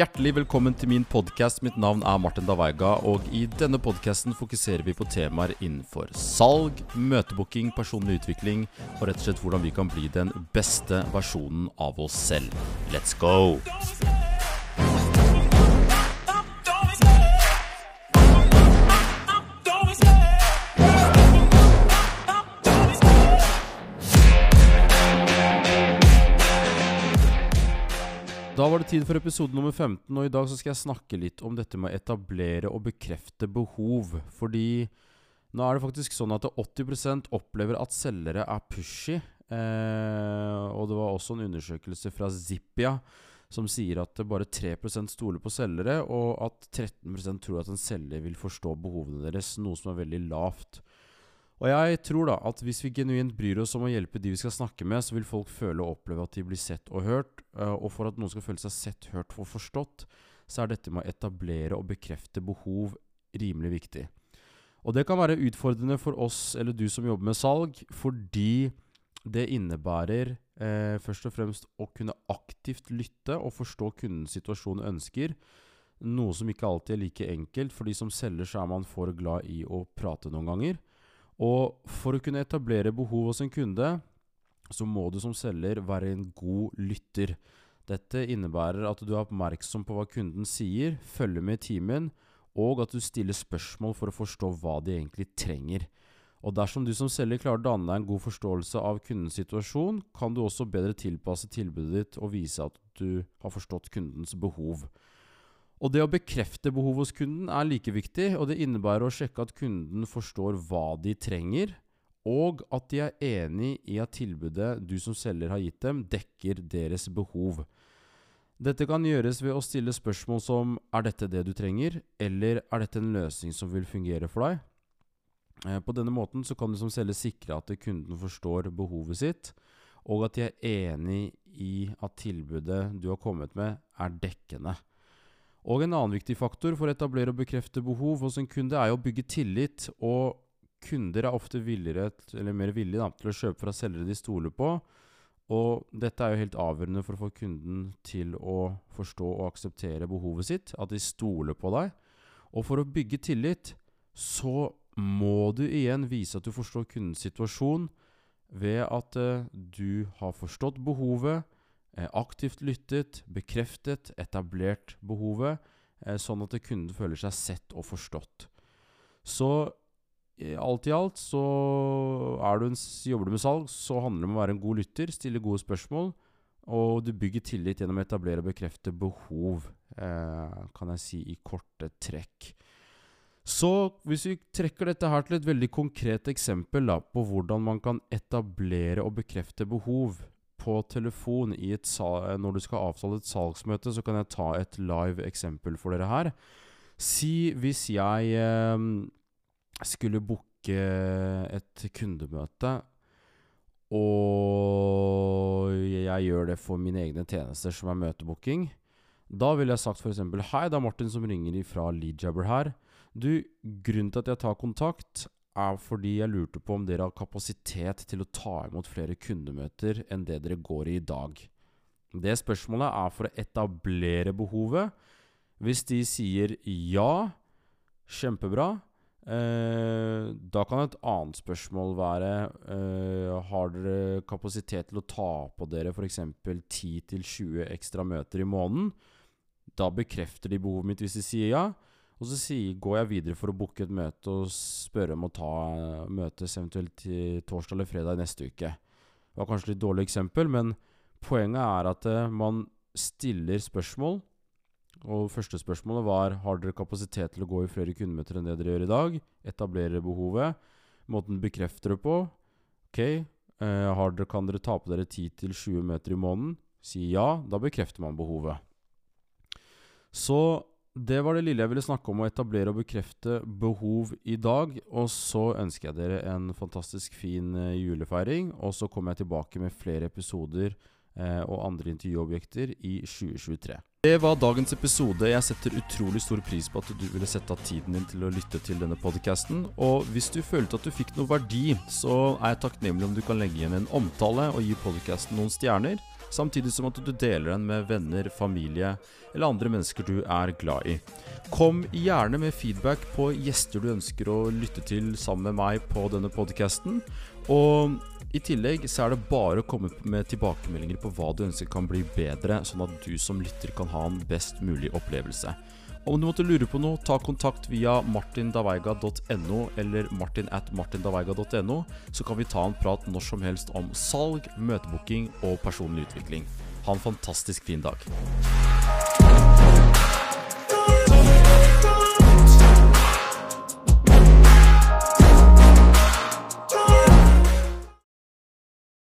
Hjertelig velkommen til min podkast. Mitt navn er Martin Davaiga, og i denne podkasten fokuserer vi på temaer innenfor salg, møtebooking, personlig utvikling og rett og slett hvordan vi kan bli den beste versjonen av oss selv. Let's go! Da var det tid for episode nummer 15, og i dag så skal jeg snakke litt om dette med å etablere og bekrefte behov. Fordi nå er det faktisk sånn at 80% opplever at selgere er pushy. Eh, og det var også en undersøkelse fra Zippia som sier at bare 3% stoler på selgere, og at 13% tror at en selger vil forstå behovene deres, noe som er veldig lavt. Og jeg tror da at hvis vi genuint bryr oss om å hjelpe de vi skal snakke med, så vil folk føle og oppleve at de blir sett og hørt. Eh, og for at noen skal føle seg sett, hørt og forstått, så er dette med å etablere og bekrefte behov rimelig viktig. Og det kan være utfordrende for oss eller du som jobber med salg, fordi det innebærer eh, først og fremst å kunne aktivt lytte og forstå kundens situasjon og ønsker. Noe som ikke alltid er like enkelt, fordi som selger så er man for glad i å prate noen ganger. Og for å kunne etablere behov hos en kunde, så må du som selger være en god lytter. Dette innebærer at du er oppmerksom på hva kunden sier, følger med i timen, og at du stiller spørsmål for å forstå hva de egentlig trenger. Og dersom du som selger klarer å danne deg en god forståelse av kundens situasjon, kan du også bedre tilpasse tilbudet ditt og vise at du har forstått kundens behov. Og det å bekrefte behov hos kunden er like viktig, og det innebærer å sjekke at kunden forstår hva de trenger, og at de er enig i at tilbudet du som selger har gitt dem, dekker deres behov. Dette kan gjøres ved å stille spørsmål som er dette det du trenger, eller er dette en løsning som vil fungere for deg? Eh, på denne måten kan du som selger sikre at kunden forstår behovet sitt, og at de er enig i at tilbudet du har kommet med, er dekkende. Og en annen viktig faktor for å etablere og bekrefte behov hos en kunde, er jo å bygge tillit. Og kunder er ofte villigere, mer villige da, til å kjøpe fra selgere de stoler på. Og dette er jo helt avgjørende for å få kunden til å forstå og akseptere behovet sitt. At de stoler på deg. Og for å bygge tillit, så må du igjen vise at du forstår kundens situasjon ved at uh, du har forstått behovet Eh, aktivt lyttet, bekreftet, etablert behovet, eh, sånn at kunden føler seg sett og forstått. Så alt i alt så du en, jobber du med salg, så handler det om å være en god lytter, stille gode spørsmål, og du bygger tillit gjennom å etablere og bekrefte behov, eh, kan jeg si i korte trekk. Så hvis vi trekker dette her til et veldig konkret eksempel da, på hvordan man kan etablere og bekrefte behov, på telefon når du skal avtale et salgsmøte, så kan jeg ta et live eksempel for dere her. Si hvis jeg eh, skulle booke et kundemøte, og jeg gjør det for mine egne tjenester, som er møtebooking. Da ville jeg sagt f.eks.: Hei, det er Martin som ringer fra Leadjabber her. Du, grunnen til at jeg tar kontakt, er fordi jeg lurte på om dere har kapasitet til å ta imot flere kundemøter enn det dere går i i dag. Det spørsmålet er for å etablere behovet. Hvis de sier ja, kjempebra. Eh, da kan et annet spørsmål være eh, Har dere kapasitet til å ta på dere f.eks. 10-20 ekstra møter i måneden? Da bekrefter de behovet mitt hvis de sier ja. Og så sier, går jeg videre for å booke et møte og spørre om å ta møtes eventuelt til torsdag eller fredag neste uke. Det var kanskje litt dårlig eksempel, men poenget er at uh, man stiller spørsmål. Og første spørsmålet var har dere kapasitet til å gå i flere kundemøter enn det dere gjør i dag. Etablerer behovet. Måten bekrefter det på. Ok, uh, dere, kan dere ta på dere 10-20 møter i måneden? Si ja. Da bekrefter man behovet. Så det var det lille jeg ville snakke om å etablere og bekrefte behov i dag. Og så ønsker jeg dere en fantastisk fin uh, julefeiring. Og så kommer jeg tilbake med flere episoder eh, og andre intervjuobjekter i 2023. Det var dagens episode. Jeg setter utrolig stor pris på at du ville sette av tiden din til å lytte til denne podkasten. Og hvis du følte at du fikk noe verdi, så er jeg takknemlig om du kan legge igjen en omtale og gi podkasten noen stjerner. Samtidig som at du deler den med venner, familie eller andre mennesker du er glad i. Kom gjerne med feedback på gjester du ønsker å lytte til sammen med meg på denne podkasten. Og i tillegg så er det bare å komme med tilbakemeldinger på hva du ønsker kan bli bedre, sånn at du som lytter kan ha en best mulig opplevelse. Om du måtte lure på noe, ta kontakt via martindaveiga.no eller martin at martindaveiga.no, så kan vi ta en prat når som helst om salg, møtebooking og personlig utvikling. Ha en fantastisk fin dag.